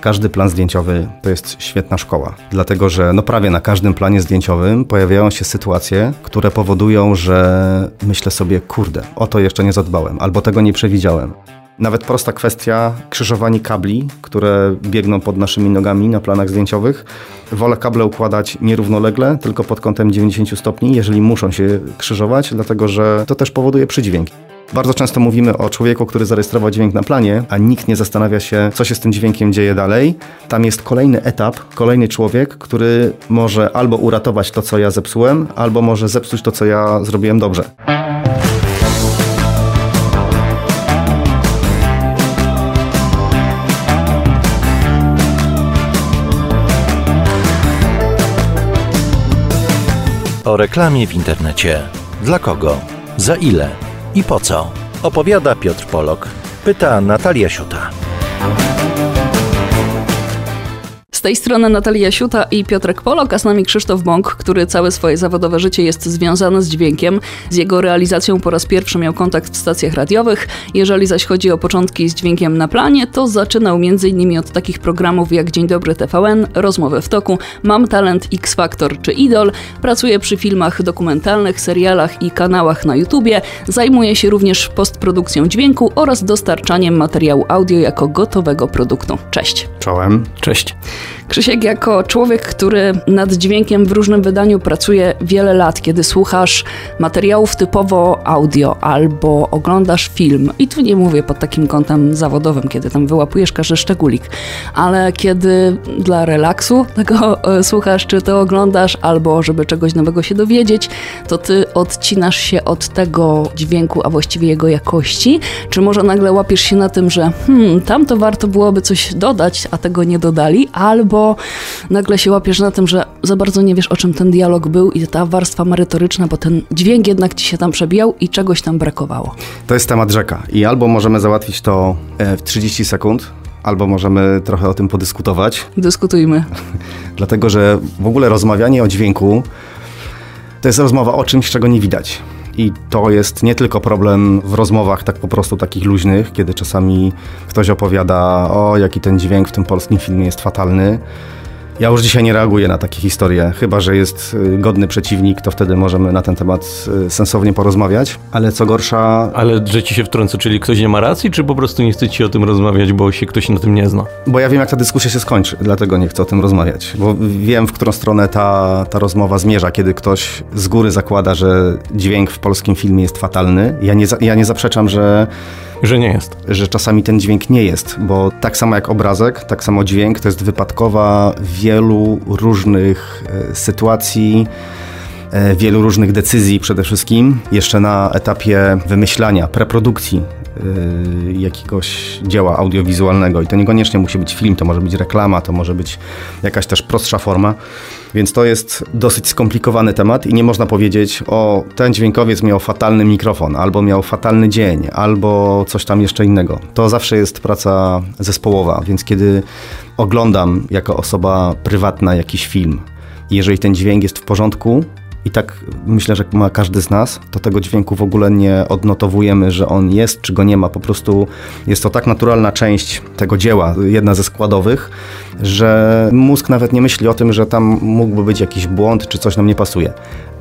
Każdy plan zdjęciowy to jest świetna szkoła, dlatego że no prawie na każdym planie zdjęciowym pojawiają się sytuacje, które powodują, że myślę sobie, kurde, o to jeszcze nie zadbałem, albo tego nie przewidziałem. Nawet prosta kwestia krzyżowania kabli, które biegną pod naszymi nogami na planach zdjęciowych. Wolę kable układać nierównolegle, tylko pod kątem 90 stopni, jeżeli muszą się krzyżować, dlatego że to też powoduje przydźwięk. Bardzo często mówimy o człowieku, który zarejestrował dźwięk na planie, a nikt nie zastanawia się, co się z tym dźwiękiem dzieje dalej. Tam jest kolejny etap, kolejny człowiek, który może albo uratować to, co ja zepsułem, albo może zepsuć to, co ja zrobiłem dobrze. O reklamie w internecie. Dla kogo? Za ile? I po co? Opowiada Piotr Polok. Pyta Natalia Siuta. Z tej strony Natalia Siuta i Piotrek Polok, a z nami Krzysztof Bąk, który całe swoje zawodowe życie jest związany z dźwiękiem. Z jego realizacją po raz pierwszy miał kontakt w stacjach radiowych. Jeżeli zaś chodzi o początki z dźwiękiem na planie, to zaczynał m.in. od takich programów jak Dzień Dobry TVN, Rozmowy w toku, Mam Talent, X Factor czy Idol. Pracuje przy filmach dokumentalnych, serialach i kanałach na YouTubie. Zajmuje się również postprodukcją dźwięku oraz dostarczaniem materiału audio jako gotowego produktu. Cześć. Czołem. Cześć. Krzysiek, jako człowiek, który nad dźwiękiem w różnym wydaniu pracuje wiele lat, kiedy słuchasz materiałów typowo audio albo oglądasz film, i tu nie mówię pod takim kątem zawodowym, kiedy tam wyłapujesz każdy szczególik, ale kiedy dla relaksu tego e, słuchasz, czy to oglądasz, albo żeby czegoś nowego się dowiedzieć, to ty odcinasz się od tego dźwięku, a właściwie jego jakości, czy może nagle łapiesz się na tym, że hmm, tam to warto byłoby coś dodać, a tego nie dodali, albo nagle się łapiesz na tym, że za bardzo nie wiesz, o czym ten dialog był i ta warstwa merytoryczna, bo ten dźwięk jednak ci się tam przebijał i czegoś tam brakowało. To jest temat rzeka i albo możemy załatwić to e, w 30 sekund, albo możemy trochę o tym podyskutować. Dyskutujmy. Dlatego, że w ogóle rozmawianie o dźwięku to jest rozmowa o czymś, czego nie widać. I to jest nie tylko problem w rozmowach tak po prostu takich luźnych, kiedy czasami ktoś opowiada, o jaki ten dźwięk w tym polskim filmie jest fatalny. Ja już dzisiaj nie reaguję na takie historie, chyba że jest y, godny przeciwnik, to wtedy możemy na ten temat y, sensownie porozmawiać. Ale co gorsza. Ale że ci się wtrącę, czyli ktoś nie ma racji, czy po prostu nie chce ci o tym rozmawiać, bo się ktoś na tym nie zna? Bo ja wiem, jak ta dyskusja się skończy, dlatego nie chcę o tym rozmawiać. Bo wiem, w którą stronę ta, ta rozmowa zmierza, kiedy ktoś z góry zakłada, że dźwięk w polskim filmie jest fatalny. Ja nie, ja nie zaprzeczam, że że nie jest. Że czasami ten dźwięk nie jest, bo tak samo jak obrazek, tak samo dźwięk to jest wypadkowa wielu różnych e, sytuacji, e, wielu różnych decyzji przede wszystkim, jeszcze na etapie wymyślania, preprodukcji e, jakiegoś dzieła audiowizualnego. I to niekoniecznie musi być film, to może być reklama, to może być jakaś też prostsza forma. Więc to jest dosyć skomplikowany temat i nie można powiedzieć, o ten dźwiękowiec miał fatalny mikrofon, albo miał fatalny dzień, albo coś tam jeszcze innego. To zawsze jest praca zespołowa, więc kiedy oglądam jako osoba prywatna jakiś film, jeżeli ten dźwięk jest w porządku, i tak myślę, że ma każdy z nas, to tego dźwięku w ogóle nie odnotowujemy, że on jest, czy go nie ma. Po prostu jest to tak naturalna część tego dzieła, jedna ze składowych, że mózg nawet nie myśli o tym, że tam mógłby być jakiś błąd, czy coś nam nie pasuje.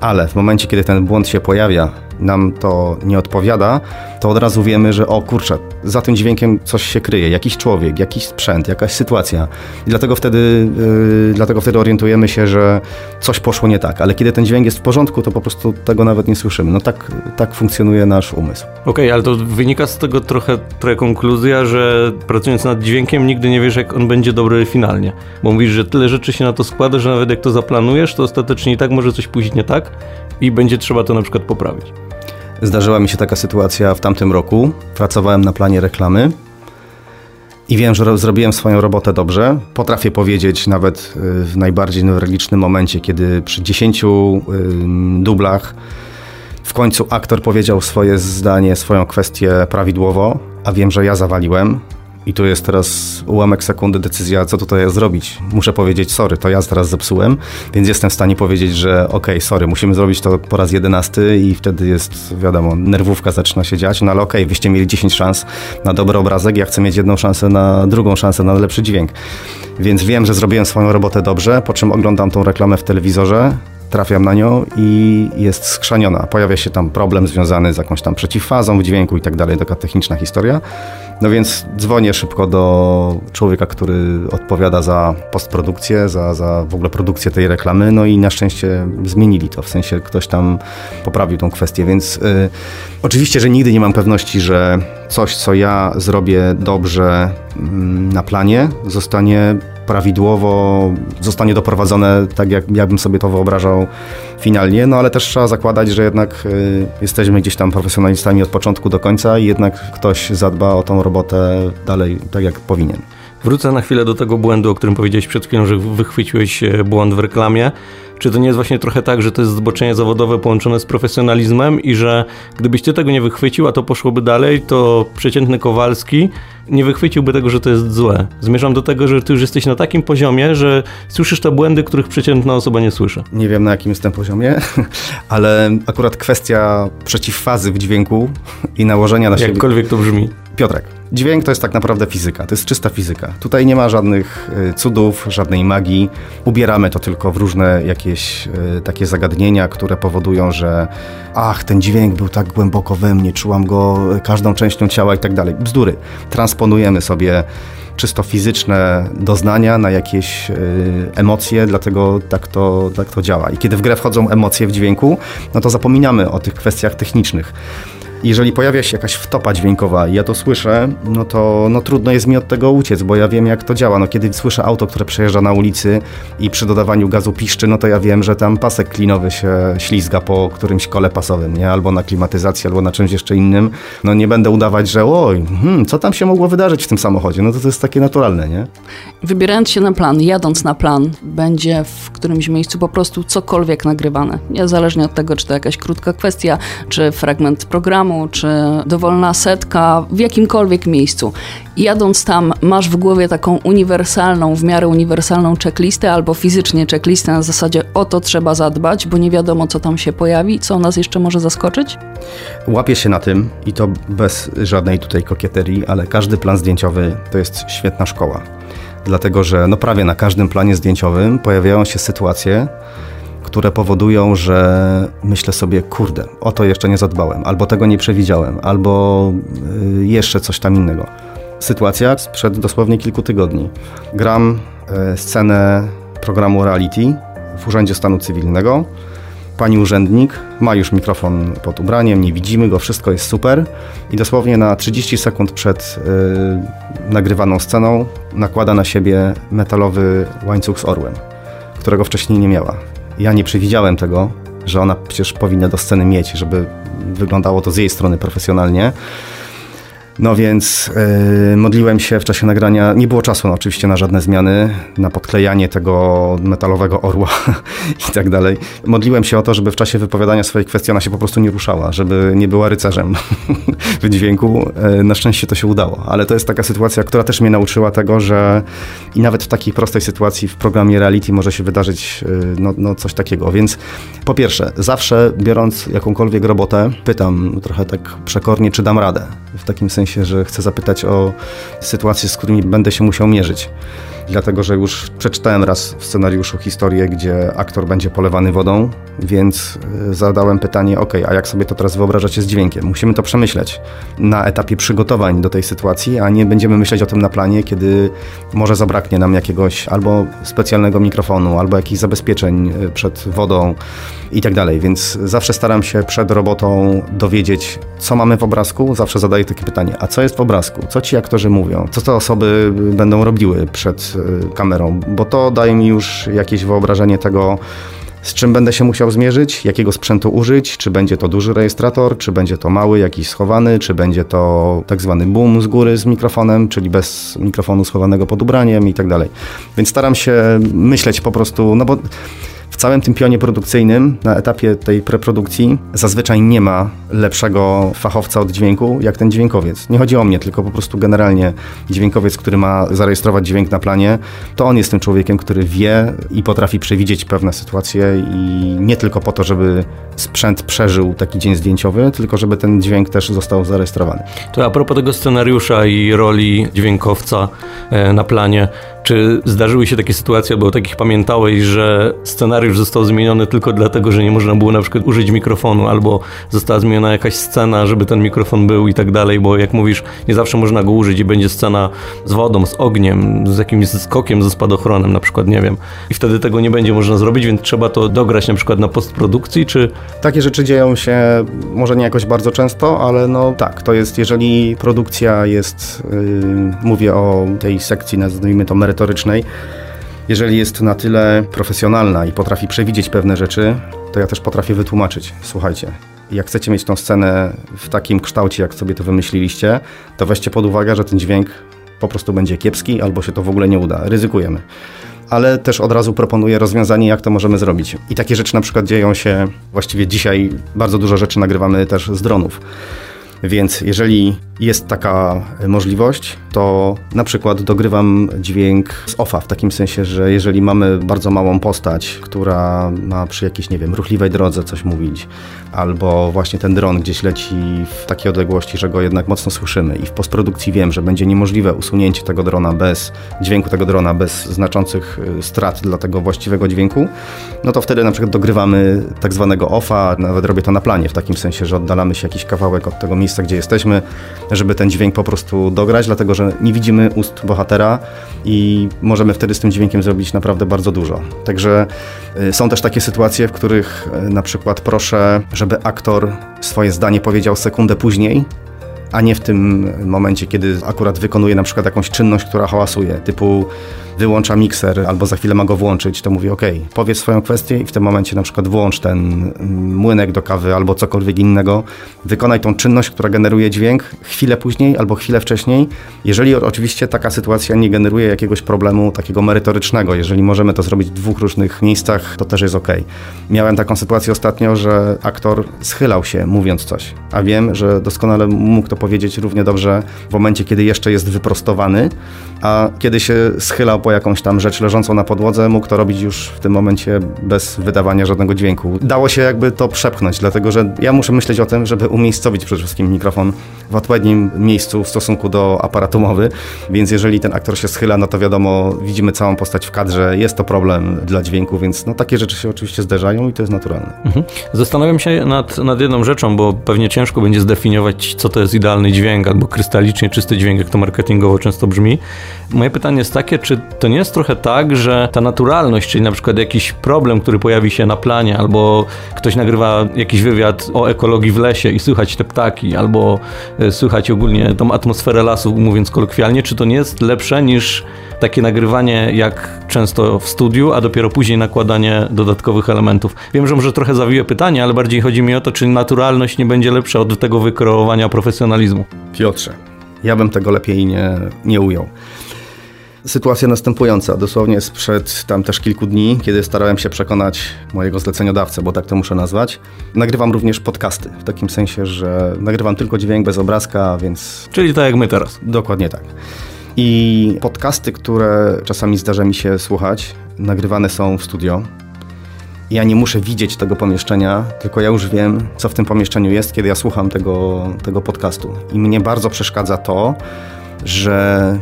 Ale w momencie, kiedy ten błąd się pojawia, nam to nie odpowiada, to od razu wiemy, że o kurczę, za tym dźwiękiem coś się kryje, jakiś człowiek, jakiś sprzęt, jakaś sytuacja. I dlatego wtedy, yy, dlatego wtedy orientujemy się, że coś poszło nie tak. Ale kiedy ten dźwięk jest w porządku, to po prostu tego nawet nie słyszymy. No tak, tak funkcjonuje nasz umysł. Okej, okay, ale to wynika z tego trochę, trochę konkluzja, że pracując nad dźwiękiem nigdy nie wiesz, jak on będzie dobry finalnie. Bo mówisz, że tyle rzeczy się na to składa, że nawet jak to zaplanujesz, to ostatecznie i tak może coś pójść nie tak i będzie trzeba to na przykład poprawić. Zdarzyła mi się taka sytuacja w tamtym roku. Pracowałem na planie reklamy i wiem, że zrobiłem swoją robotę dobrze. Potrafię powiedzieć nawet y, w najbardziej newralgicznym momencie, kiedy przy 10 dublach w końcu aktor powiedział swoje zdanie, swoją kwestię prawidłowo, a wiem, że ja zawaliłem I tu jest teraz ułamek sekundy decyzja, co tutaj zrobić. Muszę powiedzieć, sorry, to ja teraz zepsułem, więc jestem w stanie powiedzieć, że okej, okay, sorry, musimy zrobić to po raz jedenasty i wtedy jest, wiadomo, nerwówka zaczyna się dziać, no ale okej, okay, wyście mieli 10 szans na dobry obrazek, ja chcę mieć jedną szansę na drugą szansę na lepszy dźwięk. Więc wiem, że zrobiłem swoją robotę dobrze, po czym oglądam tą reklamę w telewizorze, trafiam na nią i jest skrzaniona. Pojawia się tam problem związany z jakąś tam przeciwfazą w dźwięku i tak dalej, taka techniczna historia. No więc dzwonię szybko do człowieka, który odpowiada za postprodukcję, za, za w ogóle produkcję tej reklamy, no i na szczęście zmienili to, w sensie ktoś tam poprawił tą kwestię, więc y, oczywiście, że nigdy nie mam pewności, że coś, co ja zrobię dobrze y, na planie, zostanie prawidłowo zostanie doprowadzone tak, jak ja bym sobie to wyobrażał finalnie, no ale też trzeba zakładać, że jednak y, jesteśmy gdzieś tam profesjonalistami od początku do końca i jednak ktoś zadba o tą robotę dalej tak, jak powinien. Wrócę na chwilę do tego błędu, o którym powiedziałeś przed chwilą, że wychwyciłeś e, błąd w reklamie. Czy to nie jest właśnie trochę tak, że to jest zboczenie zawodowe połączone z profesjonalizmem i że gdybyś ty tego nie wychwycił, a to poszłoby dalej, to przeciętny Kowalski nie wychwyciłby tego, że to jest złe. Zmierzam do tego, że ty już jesteś na takim poziomie, że słyszysz te błędy, których przeciętna osoba nie słyszy. Nie wiem na jakim jestem poziomie, ale akurat kwestia przeciwfazy w dźwięku i nałożenia na siebie... Jakkolwiek to brzmi. Piotrek, dźwięk to jest tak naprawdę fizyka, to jest czysta fizyka. Tutaj nie ma żadnych y, cudów, żadnej magii. Ubieramy to tylko w różne jakieś y, takie zagadnienia, które powodują, że ach, ten dźwięk był tak głęboko we mnie, czułam go każdą częścią ciała i tak dalej. Bzdury. Transponujemy sobie czysto fizyczne doznania na jakieś y, emocje, dlatego tak to, tak to działa. I kiedy w grę wchodzą emocje w dźwięku, no to zapominamy o tych kwestiach technicznych jeżeli pojawia się jakaś wtopa dźwiękowa i ja to słyszę, no to no trudno jest mi od tego uciec, bo ja wiem jak to działa. No kiedy słyszę auto, które przejeżdża na ulicy i przy dodawaniu gazu piszczy, no to ja wiem, że tam pasek klinowy się ślizga po którymś kole pasowym, nie? Albo na klimatyzacji, albo na czymś jeszcze innym. No nie będę udawać, że oj, hmm, co tam się mogło wydarzyć w tym samochodzie? No to to jest takie naturalne, nie? Wybierając się na plan, jadąc na plan, będzie w którymś miejscu po prostu cokolwiek nagrywane. Niezależnie od tego, czy to jakaś krótka kwestia, czy fragment programu, programu, czy dowolna setka w jakimkolwiek miejscu. Jadąc tam, masz w głowie taką uniwersalną, w miarę uniwersalną checklistę albo fizycznie checklistę na zasadzie o to trzeba zadbać, bo nie wiadomo, co tam się pojawi, co nas jeszcze może zaskoczyć? Łapię się na tym i to bez żadnej tutaj kokieterii, ale każdy plan zdjęciowy to jest świetna szkoła. Dlatego, że no prawie na każdym planie zdjęciowym pojawiają się sytuacje, które powodują, że myślę sobie, kurde, o to jeszcze nie zadbałem, albo tego nie przewidziałem, albo y, jeszcze coś tam innego. Sytuacja sprzed dosłownie kilku tygodni. Gram y, scenę programu reality w Urzędzie Stanu Cywilnego. Pani urzędnik ma już mikrofon pod ubraniem, nie widzimy go, wszystko jest super. I dosłownie na 30 sekund przed y, nagrywaną sceną nakłada na siebie metalowy łańcuch z orłem, którego wcześniej nie miała. Ja nie przewidziałem tego, że ona przecież powinna do sceny mieć, żeby wyglądało to z jej strony profesjonalnie. No więc yy, modliłem się w czasie nagrania, nie było czasu no, oczywiście na żadne zmiany, na podklejanie tego metalowego orła i tak dalej. Modliłem się o to, żeby w czasie wypowiadania swojej kwestii ona się po prostu nie ruszała, żeby nie była rycerzem w dźwięku. Yy, na szczęście to się udało, ale to jest taka sytuacja, która też mnie nauczyła tego, że i nawet w takiej prostej sytuacji w programie reality może się wydarzyć yy, no, no coś takiego. Więc po pierwsze, zawsze biorąc jakąkolwiek robotę, pytam trochę tak przekornie, czy dam radę. W takim sensie sensie, że chcę zapytać o sytuacje, z którymi będę się musiał mierzyć dlatego że już przeczytałem raz w scenariuszu historię, gdzie aktor będzie polewany wodą, więc e, zadałem pytanie, ok, a jak sobie to teraz wyobrażacie z dźwiękiem? Musimy to przemyśleć na etapie przygotowań do tej sytuacji, a nie będziemy myśleć o tym na planie, kiedy może zabraknie nam jakiegoś albo specjalnego mikrofonu, albo jakichś zabezpieczeń e, przed wodą i tak dalej, więc zawsze staram się przed robotą dowiedzieć, co mamy w obrazku, zawsze zadaję takie pytanie, a co jest w obrazku? Co ci aktorzy mówią? Co te osoby będą robiły przed Y, kamerą, bo to daje mi już jakieś wyobrażenie tego, z czym będę się musiał zmierzyć, jakiego sprzętu użyć, czy będzie to duży rejestrator, czy będzie to mały, jakiś schowany, czy będzie to tak zwany boom z góry z mikrofonem, czyli bez mikrofonu schowanego pod ubraniem i tak dalej. Więc staram się myśleć po prostu, no bo w całym tym pionie produkcyjnym, na etapie tej preprodukcji, zazwyczaj nie ma lepszego fachowca od dźwięku, jak ten dźwiękowiec. Nie chodzi o mnie, tylko po prostu generalnie dźwiękowiec, który ma zarejestrować dźwięk na planie, to on jest tym człowiekiem, który wie i potrafi przewidzieć pewne sytuacje i nie tylko po to, żeby sprzęt przeżył taki dzień zdjęciowy, tylko żeby ten dźwięk też został zarejestrowany. To a propos tego scenariusza i roli dźwiękowca e, na planie, czy zdarzyły się takie sytuacje, albo takich pamiętałeś, że scenariusz został zmieniony tylko dlatego, że nie można było na przykład użyć mikrofonu, albo została zmieniona jakaś scena, żeby ten mikrofon był i tak dalej, bo jak mówisz, nie zawsze można go użyć i będzie scena z wodą, z ogniem, z jakimś skokiem, ze spadochronem na przykład, nie wiem. I wtedy tego nie będzie można zrobić, więc trzeba to dograć na przykład na postprodukcji, czy... Takie rzeczy dzieją się może nie jakoś bardzo często, ale no tak, to jest, jeżeli produkcja jest, yy, mówię o tej sekcji, nazwijmy to merytorycznej, jeżeli jest na tyle profesjonalna i potrafi przewidzieć pewne rzeczy, to ja też potrafię wytłumaczyć. Słuchajcie, jak chcecie mieć tą scenę w takim kształcie, jak sobie to wymyśliliście, to weźcie pod uwagę, że ten dźwięk po prostu będzie kiepski albo się to w ogóle nie uda. Ryzykujemy. Ale też od razu proponuję rozwiązanie, jak to możemy zrobić. I takie rzeczy na przykład dzieją się właściwie dzisiaj, bardzo dużo rzeczy nagrywamy też z dronów. Więc jeżeli jest taka możliwość, to na przykład dogrywam dźwięk z offa, w takim sensie, że jeżeli mamy bardzo małą postać, która ma przy jakiejś, nie wiem, ruchliwej drodze coś mówić, albo właśnie ten dron gdzieś leci w takiej odległości, że go jednak mocno słyszymy i w postprodukcji wiem, że będzie niemożliwe usunięcie tego drona bez dźwięku tego drona, bez znaczących y, strat dla tego właściwego dźwięku, no to wtedy na przykład dogrywamy tak zwanego offa, nawet robię to na planie, w takim sensie, że oddalamy się jakiś kawałek od tego miejsca, gdzie jesteśmy, żeby ten dźwięk po prostu dograć, dlatego że nie widzimy ust bohatera i możemy wtedy z tym dźwiękiem zrobić naprawdę bardzo dużo. Także y, są też takie sytuacje, w których y, na przykład proszę, żeby aktor swoje zdanie powiedział sekundę później, a nie w tym momencie, kiedy akurat wykonuje na przykład jakąś czynność, która hałasuje, typu wyłącza mikser albo za chwilę ma go włączyć, to mówi OK, powiedz swoją kwestię i w tym momencie na przykład włącz ten młynek do kawy albo cokolwiek innego. Wykonaj tą czynność, która generuje dźwięk chwilę później albo chwilę wcześniej. Jeżeli oczywiście taka sytuacja nie generuje jakiegoś problemu takiego merytorycznego, jeżeli możemy to zrobić w dwóch różnych miejscach, to też jest OK. Miałem taką sytuację ostatnio, że aktor schylał się mówiąc coś, a wiem, że doskonale mógł to powiedzieć równie dobrze w momencie, kiedy jeszcze jest wyprostowany, a kiedy się schylał jakąś tam rzecz leżącą na podłodze, mógł to robić już w tym momencie bez wydawania żadnego dźwięku. Dało się jakby to przepchnąć, dlatego że ja muszę myśleć o tym, żeby umiejscowić przede wszystkim mikrofon w odpowiednim miejscu w stosunku do aparatu mowy, więc jeżeli ten aktor się schyla, no to wiadomo, widzimy całą postać w kadrze, jest to problem dla dźwięku, więc no takie rzeczy się oczywiście zdarzają i to jest naturalne. Mhm. Zastanawiam się nad, nad jedną rzeczą, bo pewnie ciężko będzie zdefiniować, co to jest idealny dźwięk albo krystalicznie czysty dźwięk, jak to marketingowo często brzmi. Moje pytanie jest takie, czy to nie jest trochę tak, że ta naturalność, czyli na przykład jakiś problem, który pojawi się na planie, albo ktoś nagrywa jakiś wywiad o ekologii w lesie i słychać te ptaki, albo e, słychać ogólnie tą atmosferę lasu, mówiąc kolokwialnie, czy to nie jest lepsze niż takie nagrywanie jak często w studiu, a dopiero później nakładanie dodatkowych elementów. Wiem, że może trochę zawiłe pytanie, ale bardziej chodzi mi o to, czy naturalność nie będzie lepsza od tego wykreowania profesjonalizmu. Piotrze, ja bym tego lepiej nie, nie ujął sytuacja następująca. Dosłownie sprzed tam też kilku dni, kiedy starałem się przekonać mojego zleceniodawcę, bo tak to muszę nazwać. Nagrywam również podcasty, w takim sensie, że nagrywam tylko dźwięk bez obrazka, więc... Czyli tak jak my teraz. Dokładnie tak. I podcasty, które czasami zdarza mi się słuchać, nagrywane są w studio. Ja nie muszę widzieć tego pomieszczenia, tylko ja już wiem, co w tym pomieszczeniu jest, kiedy ja słucham tego, tego podcastu. I mnie bardzo przeszkadza to, że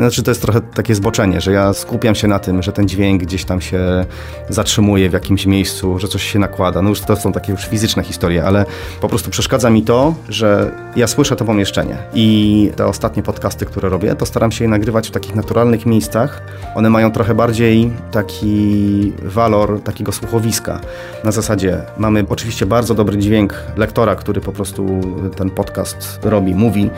znaczy to jest trochę takie zboczenie, że ja skupiam się na tym, że ten dźwięk gdzieś tam się zatrzymuje w jakimś miejscu, że coś się nakłada. No już to są takie już fizyczne historie, ale po prostu przeszkadza mi to, że ja słyszę to pomieszczenie. I te ostatnie podcasty, które robię, to staram się je nagrywać w takich naturalnych miejscach. One mają trochę bardziej taki walor takiego słuchowiska. Na zasadzie mamy oczywiście bardzo dobry dźwięk lektora, który po prostu ten podcast robi, mówi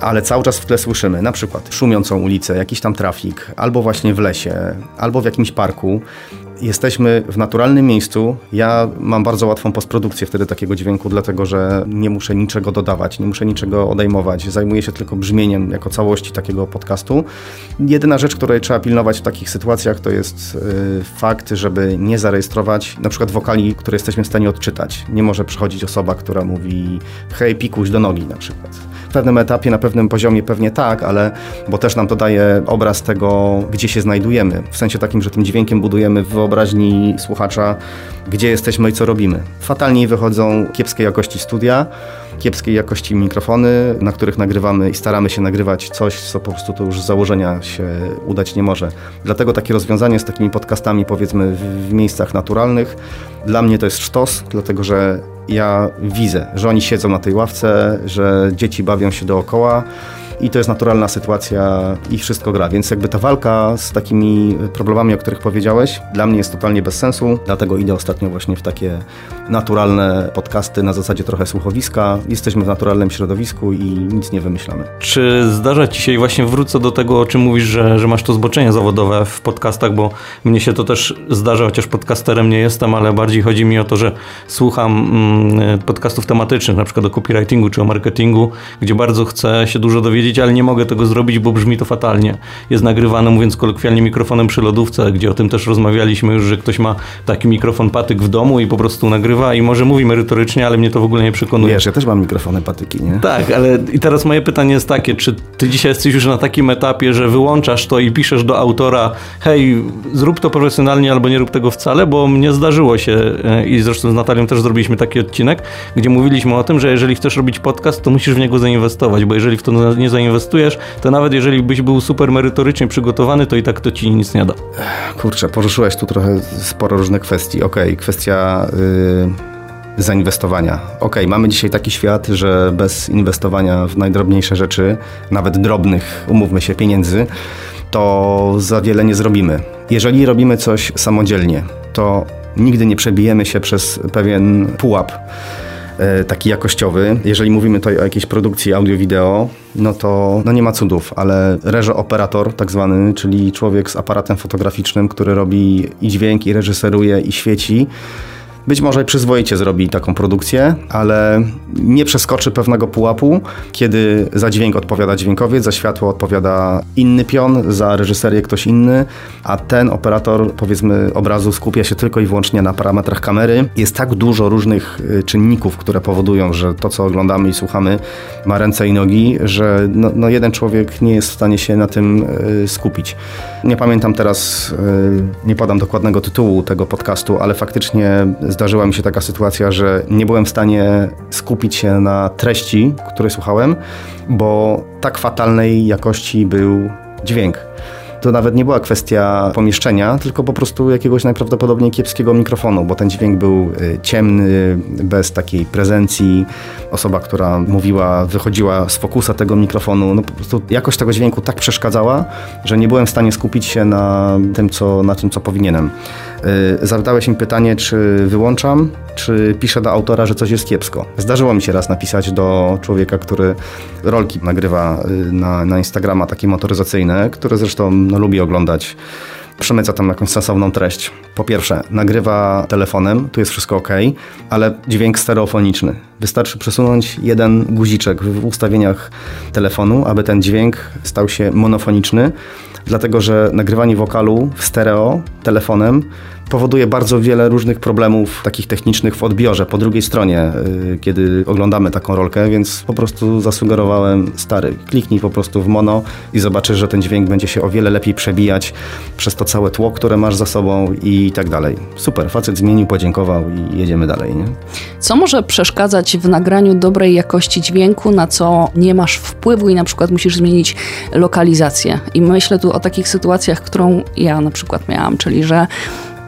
ale cały czas w tle słyszymy na przykład szumiącą ulicę, jakiś tam trafik, albo właśnie w lesie, albo w jakimś parku jesteśmy w naturalnym miejscu. Ja mam bardzo łatwą postprodukcję wtedy takiego dźwięku, dlatego że nie muszę niczego dodawać, nie muszę niczego odejmować. Zajmuję się tylko brzmieniem jako całości takiego podcastu. Jedyna rzecz, której trzeba pilnować w takich sytuacjach, to jest y, fakt, żeby nie zarejestrować na przykład wokali, które jesteśmy w stanie odczytać. Nie może przychodzić osoba, która mówi hej, pikuś do nogi na przykład. W pewnym etapie, na pewnym poziomie pewnie tak, ale bo też nam to daje obraz tego, gdzie się znajdujemy. W sensie takim, że tym dźwiękiem budujemy wyobraźni słuchacza, gdzie jesteśmy i co robimy. Fatalniej wychodzą kiepskiej jakości studia, kiepskiej jakości mikrofony, na których nagrywamy i staramy się nagrywać coś, co po prostu to już z założenia się udać nie może. Dlatego takie rozwiązanie z takimi podcastami, powiedzmy, w, w miejscach naturalnych, dla mnie to jest sztos, dlatego że ja widzę, że oni siedzą na tej ławce, że dzieci bawią się dookoła i to jest naturalna sytuacja i wszystko gra. Więc jakby ta walka z takimi problemami, o których powiedziałeś, dla mnie jest totalnie bez sensu, dlatego idę ostatnio właśnie w takie naturalne podcasty na zasadzie trochę słuchowiska. Jesteśmy w naturalnym środowisku i nic nie wymyślamy. Czy zdarza ci się, i właśnie wrócę do tego, o czym mówisz, że, że masz to zboczenie zawodowe w podcastach, bo mnie się to też zdarza, chociaż podcasterem nie jestem, ale bardziej chodzi mi o to, że słucham mm, podcastów tematycznych, na przykład o copywritingu czy o marketingu, gdzie bardzo chcę się dużo dowiedzieć, ale nie mogę tego zrobić, bo brzmi to fatalnie. Jest nagrywane, mówiąc kolokwialnie, mikrofonem przy lodówce, gdzie o tym też rozmawialiśmy już, że ktoś ma taki mikrofon patyk w domu i po prostu nagrywa i może mówi merytorycznie, ale mnie to w ogóle nie przekonuje. Wiesz, ja też mam mikrofony patyki, nie? Tak, ale i teraz moje pytanie jest takie, czy ty dzisiaj jesteś już na takim etapie, że wyłączasz to i piszesz do autora, hej, zrób to profesjonalnie albo nie rób tego wcale, bo mnie zdarzyło się e, i zresztą z Natalią też zrobiliśmy taki odcinek, gdzie mówiliśmy o tym, że jeżeli chcesz robić podcast, to musisz w niego zainwestować, bo jeżeli w to nie zainwestujesz, to nawet jeżeli byś był super merytorycznie przygotowany, to i tak to ci nic nie da. Kurczę, poruszyłeś tu trochę sporo różnych kwestii. Okej, okay, kwestia... Yy zainwestowania. Ok, mamy dzisiaj taki świat, że bez inwestowania w najdrobniejsze rzeczy, nawet drobnych, umówmy się, pieniędzy, to za wiele nie zrobimy. Jeżeli robimy coś samodzielnie, to nigdy nie przebijemy się przez pewien pułap taki jakościowy. Jeżeli mówimy tutaj o jakiejś produkcji audio-wideo, no to no nie ma cudów, ale reżo-operator tak zwany, czyli człowiek z aparatem fotograficznym, który robi i dźwięk, i reżyseruje, i świeci, być może przyzwoicie zrobi taką produkcję, ale nie przeskoczy pewnego pułapu, kiedy za dźwięk odpowiada dźwiękowiec, za światło odpowiada inny pion, za reżyserię ktoś inny, a ten operator, powiedzmy, obrazu skupia się tylko i wyłącznie na parametrach kamery. Jest tak dużo różnych y, czynników, które powodują, że to, co oglądamy i słuchamy, ma ręce i nogi, że no, no jeden człowiek nie jest w stanie się na tym y, skupić. Nie pamiętam teraz, y, nie podam dokładnego tytułu tego podcastu, ale faktycznie zdarzyła mi się taka sytuacja, że nie byłem w stanie skupić się na treści, której słuchałem, bo tak fatalnej jakości był dźwięk. To nawet nie była kwestia pomieszczenia, tylko po prostu jakiegoś najprawdopodobniej kiepskiego mikrofonu, bo ten dźwięk był y, ciemny, bez takiej prezencji. Osoba, która mówiła, wychodziła z fokusa tego mikrofonu, no po prostu jakość tego dźwięku tak przeszkadzała, że nie byłem w stanie skupić się na tym, co, na tym, co powinienem. Y, zadałeś mi pytanie, czy wyłączam, czy piszę do autora, że coś jest kiepsko. Zdarzyło mi się raz napisać do człowieka, który rolki nagrywa y, na, na Instagrama, takie motoryzacyjne, które zresztą no, lubi oglądać przemyca tam jakąś sensowną treść. Po pierwsze, nagrywa telefonem, tu jest wszystko ok, ale dźwięk stereofoniczny. Wystarczy przesunąć jeden guziczek w ustawieniach telefonu, aby ten dźwięk stał się monofoniczny, dlatego że nagrywanie wokalu w stereo telefonem powoduje bardzo wiele różnych problemów takich technicznych w odbiorze po drugiej stronie, y, kiedy oglądamy taką rolkę, więc po prostu zasugerowałem stary, kliknij po prostu w mono i zobaczysz, że ten dźwięk będzie się o wiele lepiej przebijać przez to całe tło, które masz za sobą i tak dalej. Super, facet zmienił, podziękował i jedziemy dalej. Nie? Co może przeszkadzać w nagraniu dobrej jakości dźwięku, na co nie masz wpływu i na przykład musisz zmienić lokalizację? I myślę tu o takich sytuacjach, którą ja na przykład miałam, czyli że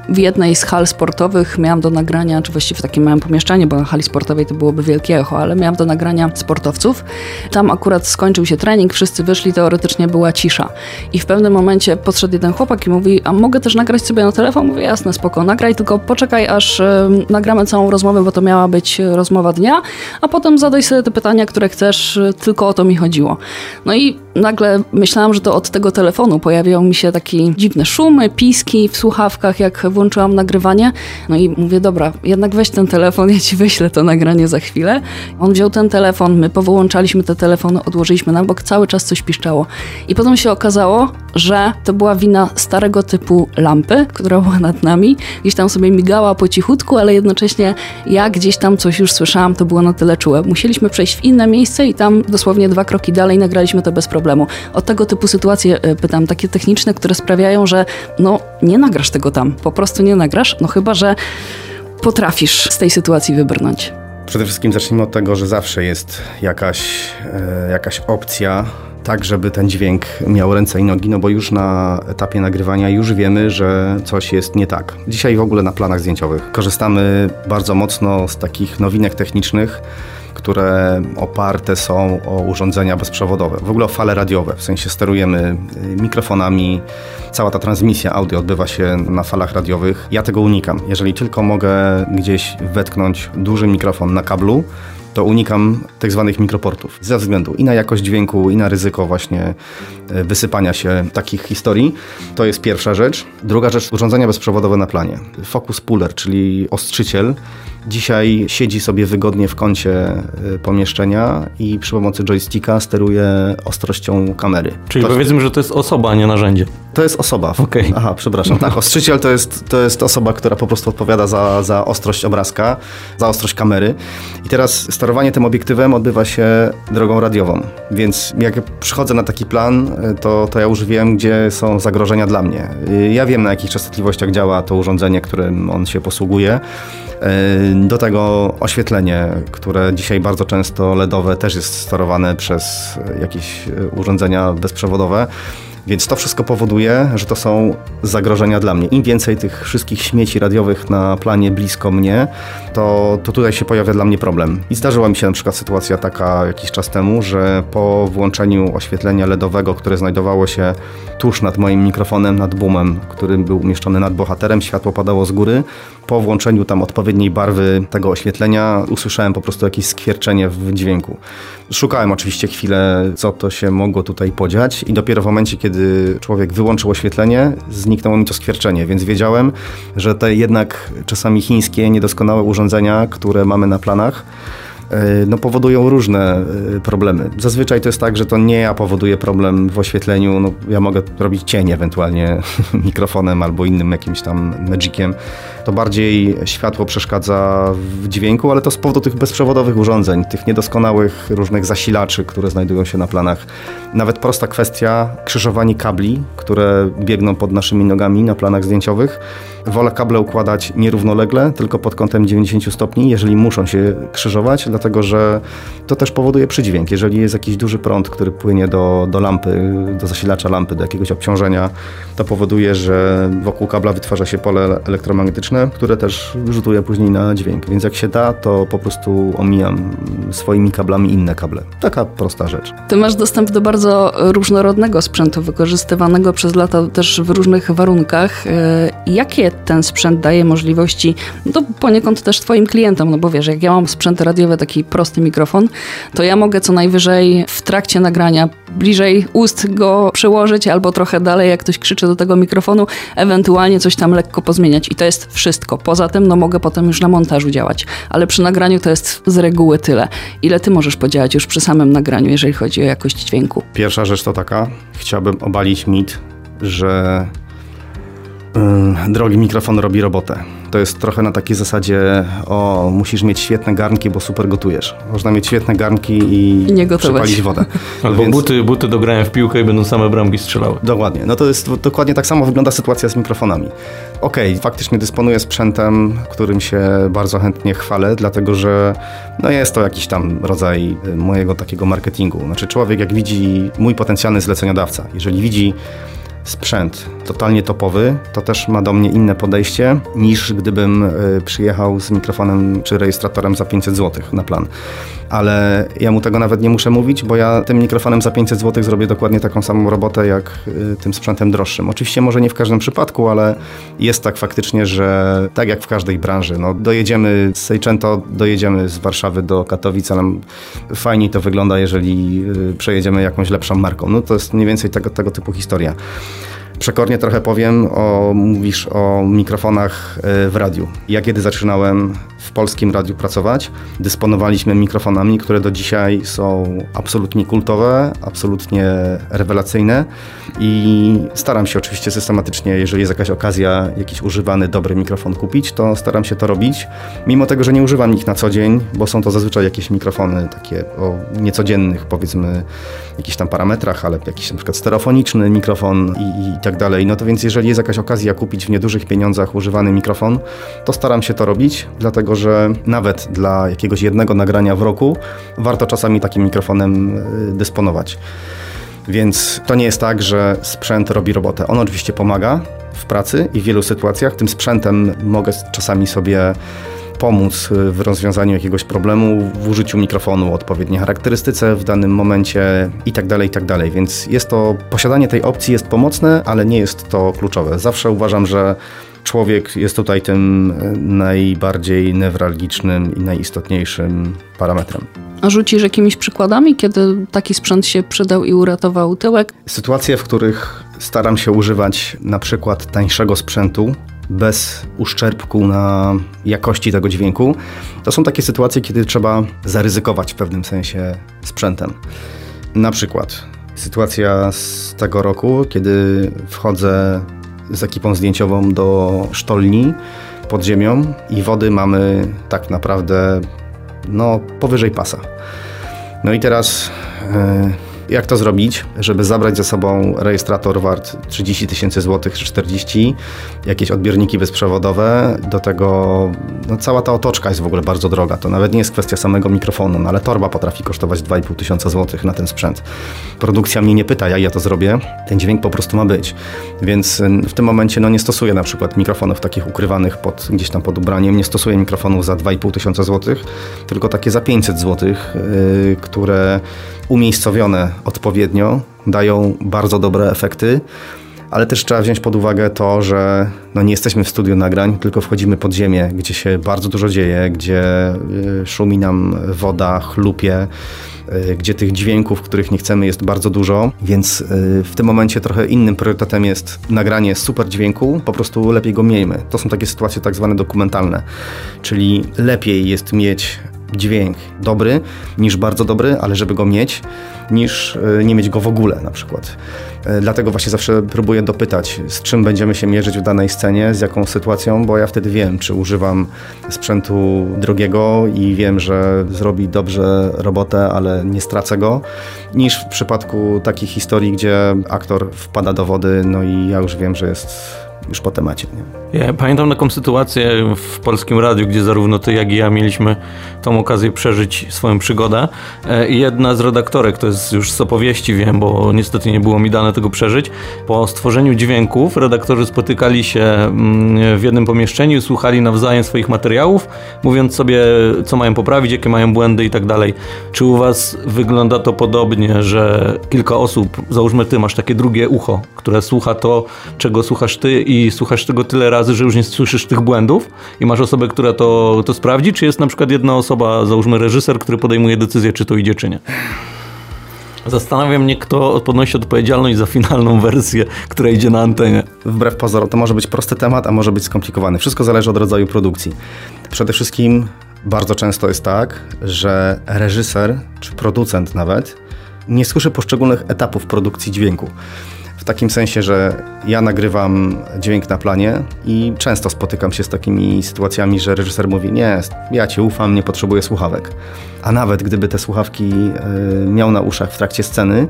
w jednej z hal sportowych miałam do nagrania, czy właściwie w takim małym pomieszczeniu, bo na hali sportowej to byłoby wielkie echo, ale miałam do nagrania sportowców. Tam akurat skończył się trening, wszyscy wyszli, teoretycznie była cisza. I w pewnym momencie podszedł jeden chłopak i mówi, a mogę też nagrać sobie na telefon? Mówię, jasne, spoko, nagraj, tylko poczekaj, aż y, nagramy całą rozmowę, bo to miała być rozmowa dnia, a potem zadaj sobie te pytania, które chcesz, y, tylko o to mi chodziło. No i nagle myślałam, że to od tego telefonu pojawiają mi się takie dziwne szumy, piski w słuchawkach, jak włączyłam nagrywanie. No i mówię, dobra, jednak weź ten telefon, ja ci wyślę to nagranie za chwilę. On wziął ten telefon, my powyłączaliśmy te telefony, odłożyliśmy na bok, cały czas coś piszczało. I potem się okazało, że to była wina starego typu lampy, która była nad nami. Gdzieś tam sobie migała po cichutku, ale jednocześnie ja gdzieś tam coś już słyszałam, to było na tyle czułe. Musieliśmy przejść w inne miejsce i tam dosłownie dwa kroki dalej nagraliśmy to bez problemu. O tego typu sytuacje e, pytam, takie techniczne, które sprawiają, że no nie nagrasz tego tam, po prostu nie nagrasz, no chyba, że potrafisz z tej sytuacji wybrnąć. Przede wszystkim zacznijmy od tego, że zawsze jest jakaś, e, jakaś opcja, tak żeby ten dźwięk miał ręce i nogi, no bo już na etapie nagrywania już wiemy, że coś jest nie tak. Dzisiaj w ogóle na planach zdjęciowych korzystamy bardzo mocno z takich nowinek technicznych, które oparte są o urządzenia bezprzewodowe, w ogóle o fale radiowe, w sensie sterujemy y, mikrofonami, cała ta transmisja audio odbywa się na falach radiowych. Ja tego unikam. Jeżeli tylko mogę gdzieś wetknąć duży mikrofon na kablu, to unikam tak zwanych mikroportów. Ze względu i na jakość dźwięku, i na ryzyko właśnie wysypania się takich historii. To jest pierwsza rzecz. Druga rzecz, urządzenia bezprzewodowe na planie. Focus puller, czyli ostrzyciel, dzisiaj siedzi sobie wygodnie w kącie e, pomieszczenia i przy pomocy joysticka steruje ostrością kamery. Czyli to, powiedzmy, że to jest osoba, a nie narzędzie. To jest osoba. Okej. Okay. Aha, przepraszam. Tak, ostrzyciel to jest, to jest osoba, która po prostu odpowiada za, za ostrość obrazka, za ostrość kamery. I teraz sterowanie tym obiektywem odbywa się drogą radiową. Więc jak przychodzę na taki plan, to, to ja już wiem, gdzie są zagrożenia dla mnie. Ja wiem, na jakich częstotliwościach działa to urządzenie, którym on się posługuje. Do tego oświetlenie, które dzisiaj bardzo często LEDowe też jest sterowane przez jakieś urządzenia bezprzewodowe. Więc to wszystko powoduje, że to są zagrożenia dla mnie. Im więcej tych wszystkich śmieci radiowych na planie blisko mnie, to, to tutaj się pojawia dla mnie problem. I zdarzyła mi się na przykład sytuacja taka jakiś czas temu, że po włączeniu oświetlenia LEDowego, które znajdowało się tuż nad moim mikrofonem, nad boomem, który był umieszczony nad bohaterem, światło padało z góry. Po włączeniu tam odpowiedniej barwy tego oświetlenia usłyszałem po prostu jakieś skwierczenie w dźwięku. Szukałem oczywiście chwilę, co to się mogło tutaj podziać i dopiero w momencie, kiedy człowiek wyłączył oświetlenie, zniknęło mi to skwierczenie, więc wiedziałem, że te jednak czasami chińskie, niedoskonałe urządzenia, które mamy na planach, no, powodują różne e, problemy. Zazwyczaj to jest tak, że to nie ja powoduję problem w oświetleniu. No, ja mogę robić cień ewentualnie mikrofonem albo innym jakimś tam magiciem. To bardziej światło przeszkadza w dźwięku, ale to z powodu tych bezprzewodowych urządzeń, tych niedoskonałych różnych zasilaczy, które znajdują się na planach. Nawet prosta kwestia krzyżowanie kabli, które biegną pod naszymi nogami na planach zdjęciowych. Wolę kable układać nierównolegle, tylko pod kątem 90 stopni, jeżeli muszą się krzyżować, dlatego że to też powoduje przydźwięk. Jeżeli jest jakiś duży prąd, który płynie do, do lampy, do zasilacza lampy, do jakiegoś obciążenia, to powoduje, że wokół kabla wytwarza się pole elektromagnetyczne, które też rzutuje później na dźwięk. Więc jak się da, to po prostu omijam swoimi kablami inne kable. Taka prosta rzecz. Ty masz dostęp do bardzo różnorodnego sprzętu, wykorzystywanego przez lata też w różnych warunkach. E, ten sprzęt daje możliwości, no poniekąd też twoim klientom, no bo wiesz, jak ja mam sprzęty radiowe, taki prosty mikrofon, to ja mogę co najwyżej w trakcie nagrania bliżej ust go przełożyć albo trochę dalej, jak ktoś krzyczy do tego mikrofonu, ewentualnie coś tam lekko pozmieniać i to jest wszystko. Poza tym, no mogę potem już na montażu działać, ale przy nagraniu to jest z reguły tyle. Ile ty możesz podziałać już przy samym nagraniu, jeżeli chodzi o jakość dźwięku? Pierwsza rzecz to taka, chciałbym obalić mit, że drogi mikrofon robi robotę to jest trochę na takiej zasadzie, o, musisz mieć świetne garnki, bo super gotujesz. Można mieć świetne garnki i, I nie przepalić wodę. Albo Więc... buty, buty do grania w piłkę i będą same bramki strzelały. Dokładnie. No to jest dokładnie tak samo wygląda sytuacja z mikrofonami. Okej, okay, faktycznie dysponuję sprzętem, którym się bardzo chętnie chwalę, dlatego że no jest to jakiś tam rodzaj y, mojego takiego marketingu. Znaczy człowiek jak widzi mój potencjalny zleceniodawca, jeżeli widzi sprzęt totalnie topowy, to też ma do mnie inne podejście niż gdybym y, przyjechał z mikrofonem czy rejestratorem za 500 zł na plan. Ale ja mu tego nawet nie muszę mówić, bo ja tym mikrofonem za 500 zł zrobię dokładnie taką samą robotę jak y, tym sprzętem droższym. Oczywiście może nie w każdym przypadku, ale jest tak faktycznie, że tak jak w każdej branży, no dojedziemy z Seicento, dojedziemy z Warszawy do Katowic, ale fajniej to wygląda, jeżeli y, przejedziemy jakąś lepszą marką. No to jest mniej więcej tego, tego typu historia. Przekornie trochę powiem, o, mówisz o mikrofonach e, w radiu. Ja kiedy zaczynałem w polskim radiu pracować, dysponowaliśmy mikrofonami, które do dzisiaj są absolutnie kultowe, absolutnie rewelacyjne i staram się oczywiście systematycznie, jeżeli jest jakaś okazja, jakiś używany, dobry mikrofon kupić, to staram się to robić, mimo tego, że nie używam ich na co dzień, bo są to zazwyczaj jakieś mikrofony takie o niecodziennych, powiedzmy, jakichś tam parametrach, ale jakiś na przykład stereofoniczny mikrofon i, i tak dalej. No to więc jeżeli jest jakaś okazja kupić w niedużych pieniądzach używany mikrofon, to staram się to robić, dlatego że nawet dla jakiegoś jednego nagrania w roku warto czasami takim mikrofonem y, dysponować. Więc to nie jest tak, że sprzęt robi robotę. On oczywiście pomaga w pracy i w wielu sytuacjach. Tym sprzętem mogę czasami sobie pomóc y, w rozwiązaniu jakiegoś problemu, w użyciu mikrofonu, odpowiedniej charakterystyce w danym momencie i tak dalej, i tak. Więc jest to, posiadanie tej opcji jest pomocne, ale nie jest to kluczowe. Zawsze uważam, że człowiek jest tutaj tym y, najbardziej newralgicznym i najistotniejszym parametrem. A rzucisz jakimiś przykładami, kiedy taki sprzęt się przydał i uratował tyłek? Sytuacje, w których staram się używać na przykład tańszego sprzętu, bez uszczerbku na jakości tego dźwięku. To są takie sytuacje, kiedy trzeba zaryzykować w pewnym sensie sprzętem. Na przykład sytuacja z tego roku, kiedy wchodzę z ekipą zdjęciową do sztolni pod ziemią i wody mamy tak naprawdę no, powyżej pasa. No i teraz. Yy, jak to zrobić, żeby zabrać ze sobą rejestrator wart 30 tysięcy złotych czy 40, jakieś odbiorniki bezprzewodowe, do tego no, cała ta otoczka jest w ogóle bardzo droga. To nawet nie jest kwestia samego mikrofonu, no, ale torba potrafi kosztować 2,5 tysiąca złotych na ten sprzęt. Produkcja mnie nie pyta, jak ja to zrobię, ten dźwięk po prostu ma być. Więc w tym momencie no, nie stosuję na przykład mikrofonów takich ukrywanych pod, gdzieś tam pod ubraniem, nie stosuję mikrofonów za 2,5 tysiąca złotych, tylko takie za 500 złotych, yy, które umiejscowione odpowiednio dają bardzo dobre efekty. Ale też trzeba wziąć pod uwagę to, że no nie jesteśmy w studiu nagrań, tylko wchodzimy pod ziemię, gdzie się bardzo dużo dzieje, gdzie y, szumi nam woda, chlupie, y, gdzie tych dźwięków, których nie chcemy, jest bardzo dużo, więc y, w tym momencie trochę innym priorytetem jest nagranie super dźwięku, po prostu lepiej go miejmy. To są takie sytuacje tak zwane dokumentalne, czyli lepiej jest mieć dźwięk dobry niż bardzo dobry, ale żeby go mieć, niż e, nie mieć go w ogóle na przykład. E, dlatego właśnie zawsze próbuję dopytać, z czym będziemy się mierzyć w danej scenie, z jaką sytuacją, bo ja wtedy wiem, czy używam sprzętu drogiego i wiem, że zrobi dobrze robotę, ale nie stracę go, niż w przypadku takich historii, gdzie aktor wpada do wody, no i ja już wiem, że jest już po temacie. Nie? Ja pamiętam taką sytuację w Polskim Radiu, gdzie zarówno ty, jak i ja mieliśmy tą okazję przeżyć swoją przygodę. E, I jedna z redaktorek, to jest już z opowieści, wiem, bo niestety nie było mi dane tego przeżyć. Po stworzeniu dźwięków redaktorzy spotykali się mm, w jednym pomieszczeniu słuchali nawzajem swoich materiałów, mówiąc sobie, co mają poprawić, jakie mają błędy i tak dalej. Czy u was wygląda to podobnie, że kilka osób, załóżmy ty masz takie drugie ucho, które słucha to, czego słuchasz ty i słuchasz tego tyle razy, że już nie słyszysz tych błędów i masz osobę, która to, to sprawdzi, czy jest na przykład jedna osoba, załóżmy reżyser, który podejmuje decyzję, czy to idzie, czy nie? Zastanawia mnie, kto podnosi odpowiedzialność za finalną wersję, która idzie na antenie. Wbrew pozorom, to może być prosty temat, a może być skomplikowany. Wszystko zależy od rodzaju produkcji. Przede wszystkim bardzo często jest tak, że reżyser, czy producent nawet, nie słyszy poszczególnych etapów produkcji dźwięku. Takim sensie, że ja nagrywam dźwięk na planie i często spotykam się z takimi sytuacjami, że reżyser mówi: Nie, ja ci ufam, nie potrzebuję słuchawek. A nawet gdyby te słuchawki y, miał na uszach w trakcie sceny,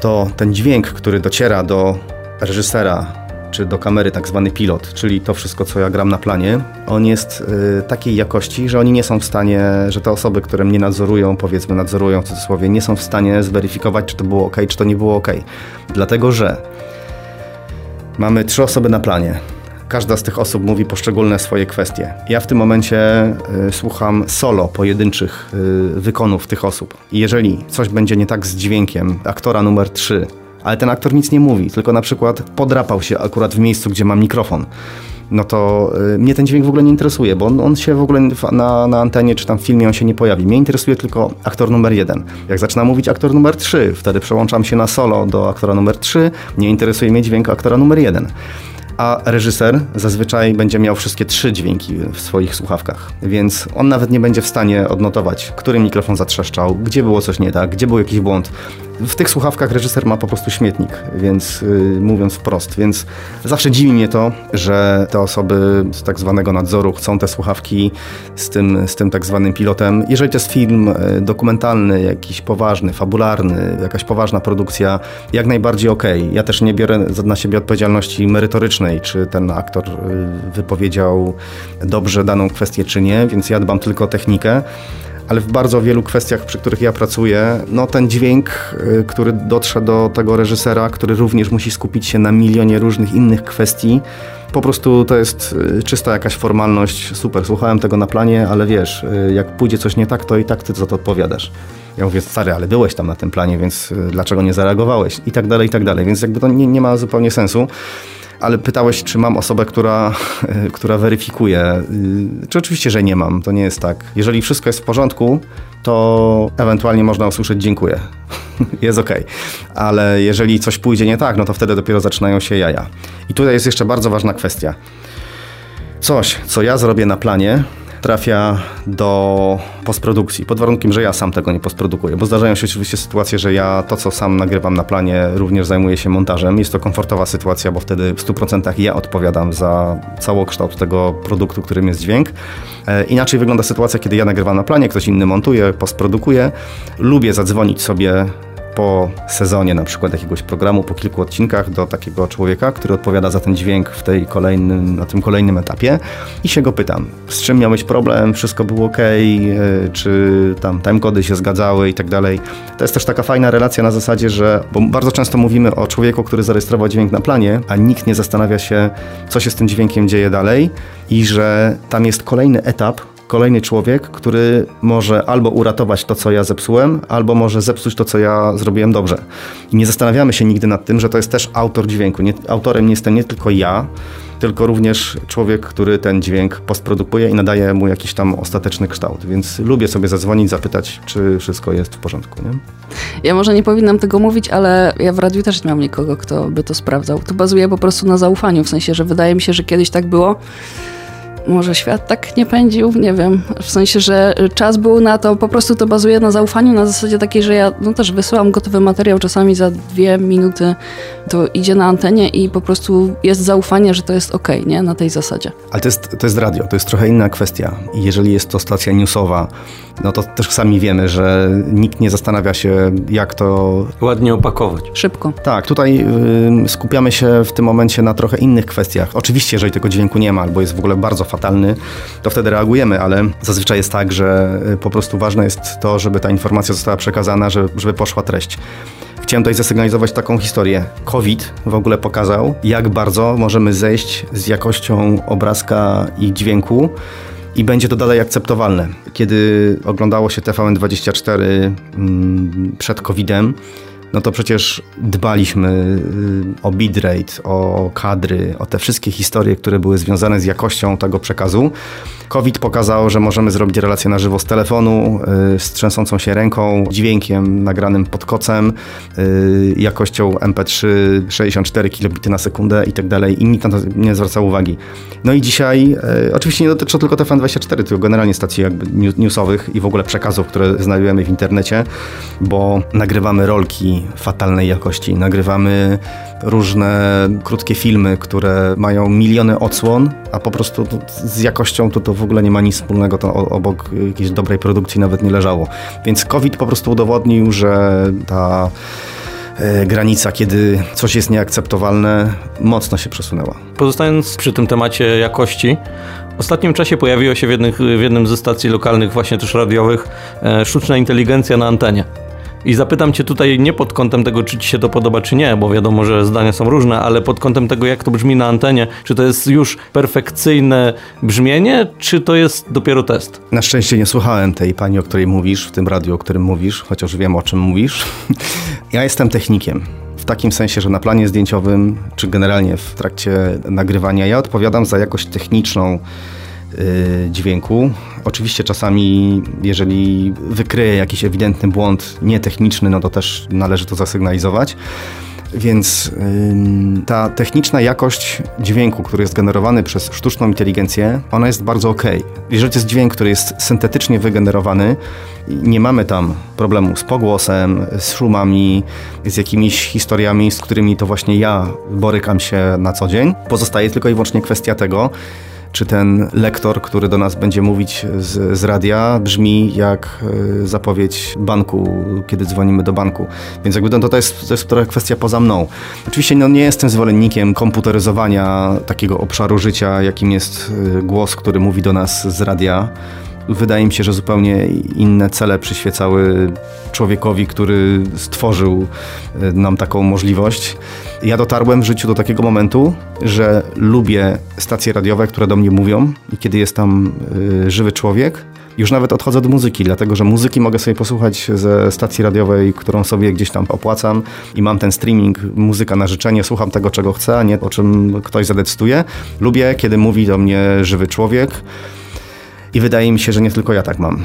to ten dźwięk, który dociera do reżysera czy do kamery tak zwany pilot, czyli to wszystko, co ja gram na planie, on jest y, takiej jakości, że oni nie są w stanie, że te osoby, które mnie nadzorują, powiedzmy nadzorują w cudzysłowie, nie są w stanie zweryfikować, czy to było ok, czy to nie było ok. Dlatego, że Mamy trzy osoby na planie. Każda z tych osób mówi poszczególne swoje kwestie. Ja w tym momencie y, słucham solo pojedynczych y, wykonów tych osób. I jeżeli coś będzie nie tak z dźwiękiem aktora numer 3, ale ten aktor nic nie mówi, tylko na przykład podrapał się akurat w miejscu, gdzie mam mikrofon, no to y, mnie ten dźwięk w ogóle nie interesuje, bo on, on się w ogóle na, na antenie czy tam w filmie on się nie pojawi. Mnie interesuje tylko aktor numer jeden. Jak zaczyna mówić aktor numer trzy, wtedy przełączam się na solo do aktora numer trzy, nie interesuje mnie dźwięk aktora numer jeden a reżyser zazwyczaj będzie miał wszystkie trzy dźwięki w swoich słuchawkach, więc on nawet nie będzie w stanie odnotować, który mikrofon zatrzeszczał, gdzie było coś nie tak, gdzie był jakiś błąd. W tych słuchawkach reżyser ma po prostu śmietnik, więc yy, mówiąc wprost, więc zawsze dziwi mnie to, że te osoby z tak zwanego nadzoru chcą te słuchawki z tym, z tym tak zwanym pilotem. Jeżeli to jest film y, dokumentalny, jakiś poważny, fabularny, jakaś poważna produkcja, jak najbardziej okej. Okay. Ja też nie biorę na siebie odpowiedzialności merytorycznej, czy ten aktor y, wypowiedział dobrze daną kwestię, czy nie, więc ja dbam tylko o technikę ale w bardzo wielu kwestiach, przy których ja pracuję, no ten dźwięk, y, który dotrze do tego reżysera, który również musi skupić się na milionie różnych innych kwestii, po prostu to jest y, czysta jakaś formalność. Super, słuchałem tego na planie, ale wiesz, y, jak pójdzie coś nie tak, to i tak ty za to odpowiadasz. Ja mówię, stary, ale byłeś tam na tym planie, więc dlaczego nie zareagowałeś? I tak dalej, i tak dalej. Więc jakby to nie, nie ma zupełnie sensu ale pytałeś, czy mam osobę, która, która weryfikuje. Y, czy oczywiście, że nie mam, to nie jest tak. Jeżeli wszystko jest w porządku, to ewentualnie można usłyszeć dziękuję. jest ok. Ale jeżeli coś pójdzie nie tak, no to wtedy dopiero zaczynają się jaja. I tutaj jest jeszcze bardzo ważna kwestia. Coś, co ja zrobię na planie, trafia do postprodukcji, pod warunkiem, że ja sam tego nie postprodukuję, bo zdarzają się oczywiście sytuacje, że ja to, co sam nagrywam na planie, również zajmuję się montażem. Jest to komfortowa sytuacja, bo wtedy w 100% ja odpowiadam za całokształt tego produktu, którym jest dźwięk. E, inaczej wygląda sytuacja, kiedy ja nagrywam na planie, ktoś inny montuje, postprodukuje. Lubię zadzwonić sobie po sezonie na przykład jakiegoś programu, po kilku odcinkach do takiego człowieka, który odpowiada za ten dźwięk w tej kolejnym, na tym kolejnym etapie. I się go pytam, z czym miałeś problem, wszystko było ok, e, czy tam timecody się zgadzały i tak dalej. To jest też taka fajna relacja na zasadzie, że, bo bardzo często mówimy o człowieku, który zarejestrował dźwięk na planie, a nikt nie zastanawia się, co się z tym dźwiękiem dzieje dalej i że tam jest kolejny etap, kolejny człowiek, który może albo uratować to, co ja zepsułem, albo może zepsuć to, co ja zrobiłem dobrze. I nie zastanawiamy się nigdy nad tym, że to jest też autor dźwięku. Nie, autorem nie jestem nie tylko ja, tylko również człowiek, który ten dźwięk postprodukuje i nadaje mu jakiś tam ostateczny kształt. Więc lubię sobie zadzwonić, zapytać, czy wszystko jest w porządku. Nie? Ja może nie powinnam tego mówić, ale ja w radiu też nie mam nikogo, kto by to sprawdzał. To bazuje po prostu na zaufaniu, w sensie, że wydaje mi się, że kiedyś tak było może świat tak nie pędził, nie wiem. W sensie, że czas był na to, po prostu to bazuje na zaufaniu, na zasadzie takiej, że ja no też wysyłam gotowy materiał, czasami za dwie minuty to idzie na antenie i po prostu jest zaufanie, że to jest ok, nie? Na tej zasadzie. Ale to jest, to jest radio, to jest trochę inna kwestia. I jeżeli jest to stacja newsowa, no to też sami wiemy, że nikt nie zastanawia się, jak to... Ładnie opakować. Szybko. Tak, tutaj y, skupiamy się w tym momencie na trochę innych kwestiach. Oczywiście, jeżeli tego dźwięku nie ma, albo jest w ogóle bardzo fatalny, to wtedy reagujemy, ale zazwyczaj jest tak, że y, po prostu ważne jest to, żeby ta informacja została przekazana, żeby, żeby poszła treść. Chciałem tutaj zasygnalizować taką historię. COVID w ogóle pokazał, jak bardzo możemy zejść z jakością obrazka i dźwięku i będzie to dalej akceptowalne. Kiedy oglądało się TVN24 mm, przed COVID-em, no to przecież dbaliśmy y, o bitrate, o kadry, o te wszystkie historie, które były związane z jakością tego przekazu. COVID pokazał, że możemy zrobić relację na żywo z telefonu, y, z trzęsącą się ręką, dźwiękiem nagranym pod kocem, y, jakością MP3 64 kilobity na sekundę i tak dalej. I nikt na to nie zwraca uwagi. No i dzisiaj, oczywiście nie dotyczy tylko TVN24, tylko generalnie stacji jakby newsowych i w ogóle przekazów, które znajdujemy w internecie, bo nagrywamy rolki fatalnej jakości. Nagrywamy różne krótkie filmy, które mają miliony odsłon, a po prostu z jakością to, to w ogóle nie ma nic wspólnego, to obok jakiejś dobrej produkcji nawet nie leżało. Więc COVID po prostu udowodnił, że ta e, granica, kiedy coś jest nieakceptowalne, mocno się przesunęła. Pozostając przy tym temacie jakości, w ostatnim czasie pojawiła się w, jednych, w jednym ze stacji lokalnych, właśnie też radiowych, e, sztuczna inteligencja na antenie. I zapytam cię tutaj nie pod kątem tego, czy ci się to podoba, czy nie, bo wiadomo, że zdania są różne, ale pod kątem tego, jak to brzmi na antenie. Czy to jest już perfekcyjne brzmienie, czy to jest dopiero test? Na szczęście nie słuchałem tej pani, o której mówisz, w tym radiu, o którym mówisz, chociaż wiem, o czym mówisz. ja jestem technikiem w takim sensie, że na planie zdjęciowym, czy generalnie w trakcie nagrywania, ja odpowiadam za jakość techniczną dźwięku. Oczywiście czasami, jeżeli wykryję jakiś ewidentny błąd nietechniczny, no to też należy to zasygnalizować. Więc ta techniczna jakość dźwięku, który jest generowany przez sztuczną inteligencję, ona jest bardzo ok. Jeżeli to jest dźwięk, który jest syntetycznie wygenerowany, nie mamy tam problemu z pogłosem, z szumami, z jakimiś historiami, z którymi to właśnie ja borykam się na co dzień. Pozostaje tylko i wyłącznie kwestia tego, czy ten lektor, który do nas będzie mówić z, z radia, brzmi jak e, zapowiedź banku, kiedy dzwonimy do banku. Więc jakby to, to, jest, to jest trochę kwestia poza mną. Oczywiście no, nie jestem zwolennikiem komputeryzowania takiego obszaru życia, jakim jest e, głos, który mówi do nas z radia wydaje mi się, że zupełnie inne cele przyświecały człowiekowi, który stworzył e, nam taką możliwość. Ja dotarłem w życiu do takiego momentu, że lubię stacje radiowe, które do mnie mówią i kiedy jest tam y, żywy człowiek, już nawet odchodzę do muzyki, dlatego że muzyki mogę sobie posłuchać ze stacji radiowej, którą sobie gdzieś tam opłacam i mam ten streaming, muzyka na życzenie, słucham tego, czego chcę, a nie o czym ktoś zadecyduje. Lubię, kiedy mówi do mnie żywy człowiek i wydaje mi się, że nie tylko ja tak mam.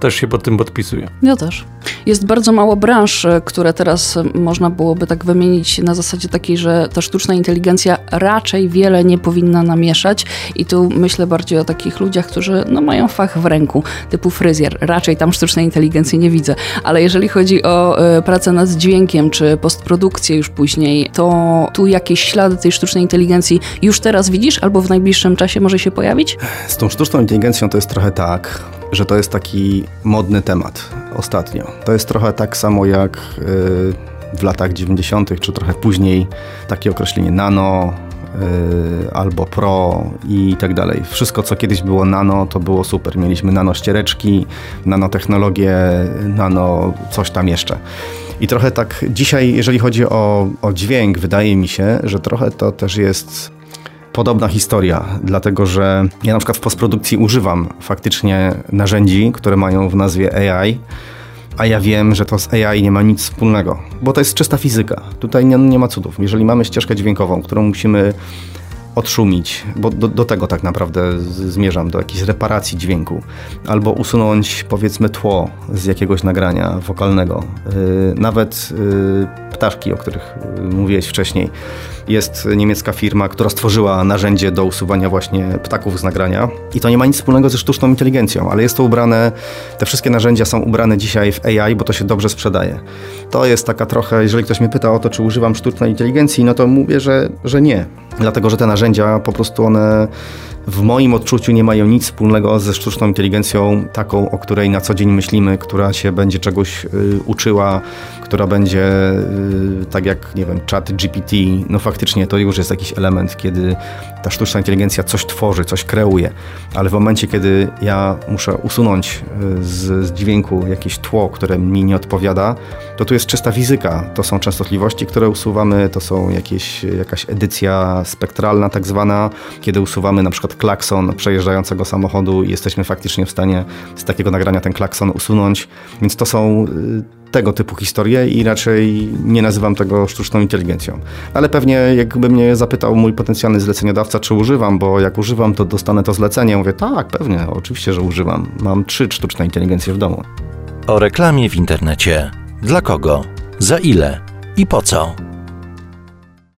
Też się pod tym podpisuję. Ja też. Jest bardzo mało branż, e, które teraz e, można byłoby tak wymienić na zasadzie takiej, że ta sztuczna inteligencja raczej wiele nie powinna namieszać i tu myślę bardziej o takich ludziach, którzy no, mają fach w ręku, typu fryzjer. Raczej tam sztucznej inteligencji nie widzę, ale jeżeli chodzi o y, pracę nad dźwiękiem czy postprodukcję już później, to tu jakieś ślady tej sztucznej inteligencji już teraz widzisz albo w najbliższym czasie może się pojawić? Z tą sztuczną inteligencją to jest trochę tak, że to jest taki modny temat ostatnio. To jest trochę tak samo jak y, w latach 90., czy trochę później takie określenie nano, y, albo pro i tak dalej. Wszystko, co kiedyś było nano, to było super. Mieliśmy nano ściereczki, nanotechnologię, nano coś tam jeszcze. I trochę tak dzisiaj, jeżeli chodzi o, o dźwięk, wydaje mi się, że trochę to też jest podobna historia, dlatego że ja na przykład w postprodukcji używam faktycznie narzędzi, które mają w nazwie AI, a ja wiem, że to z AI nie ma nic wspólnego, bo to jest czysta fizyka. Tutaj nie, nie ma cudów. Jeżeli mamy ścieżkę dźwiękową, którą musimy odszumić, bo do, do, tego tak naprawdę zmierzam, do jakiejś reparacji dźwięku, albo usunąć powiedzmy tło z jakiegoś nagrania wokalnego. Yy, nawet yy, ptaszki, o których yy, mówiłeś wcześniej. Jest niemiecka firma, która stworzyła narzędzie do usuwania właśnie ptaków z nagrania i to nie ma nic wspólnego ze sztuczną inteligencją, ale jest to ubrane, te wszystkie narzędzia są ubrane dzisiaj w AI, bo to się dobrze sprzedaje. To jest taka trochę, jeżeli ktoś mnie pyta o to, czy używam sztucznej inteligencji, no to mówię, że, że nie. Dlatego, że te narzędzia po prostu one w moim odczuciu nie mają nic wspólnego ze sztuczną inteligencją, taką, o której na co dzień myślimy, która się będzie czegoś y, uczyła, która będzie y, tak jak, nie wiem, chat GPT. No faktycznie to już jest jakiś element, kiedy ta sztuczna inteligencja coś tworzy, coś kreuje, ale w momencie, kiedy ja muszę usunąć y, z, z dźwięku jakieś tło, które mi nie odpowiada, to tu jest czysta fizyka. To są częstotliwości, które usuwamy, to są jakieś, jakaś edycja spektralna tak zwana, kiedy usuwamy na przykład klakson przejeżdżającego samochodu i jesteśmy faktycznie w stanie z takiego nagrania ten klakson usunąć. Więc to są y, tego typu historie i raczej nie nazywam tego sztuczną inteligencją. Ale pewnie jakby mnie zapytał mój potencjalny zleceniodawca, czy używam, bo jak używam, to dostanę to zlecenie. Mówię, tak, pewnie, oczywiście, że używam. Mam trzy sztuczne inteligencje w domu. O reklamie w internecie. Dla kogo? Za ile? I po co?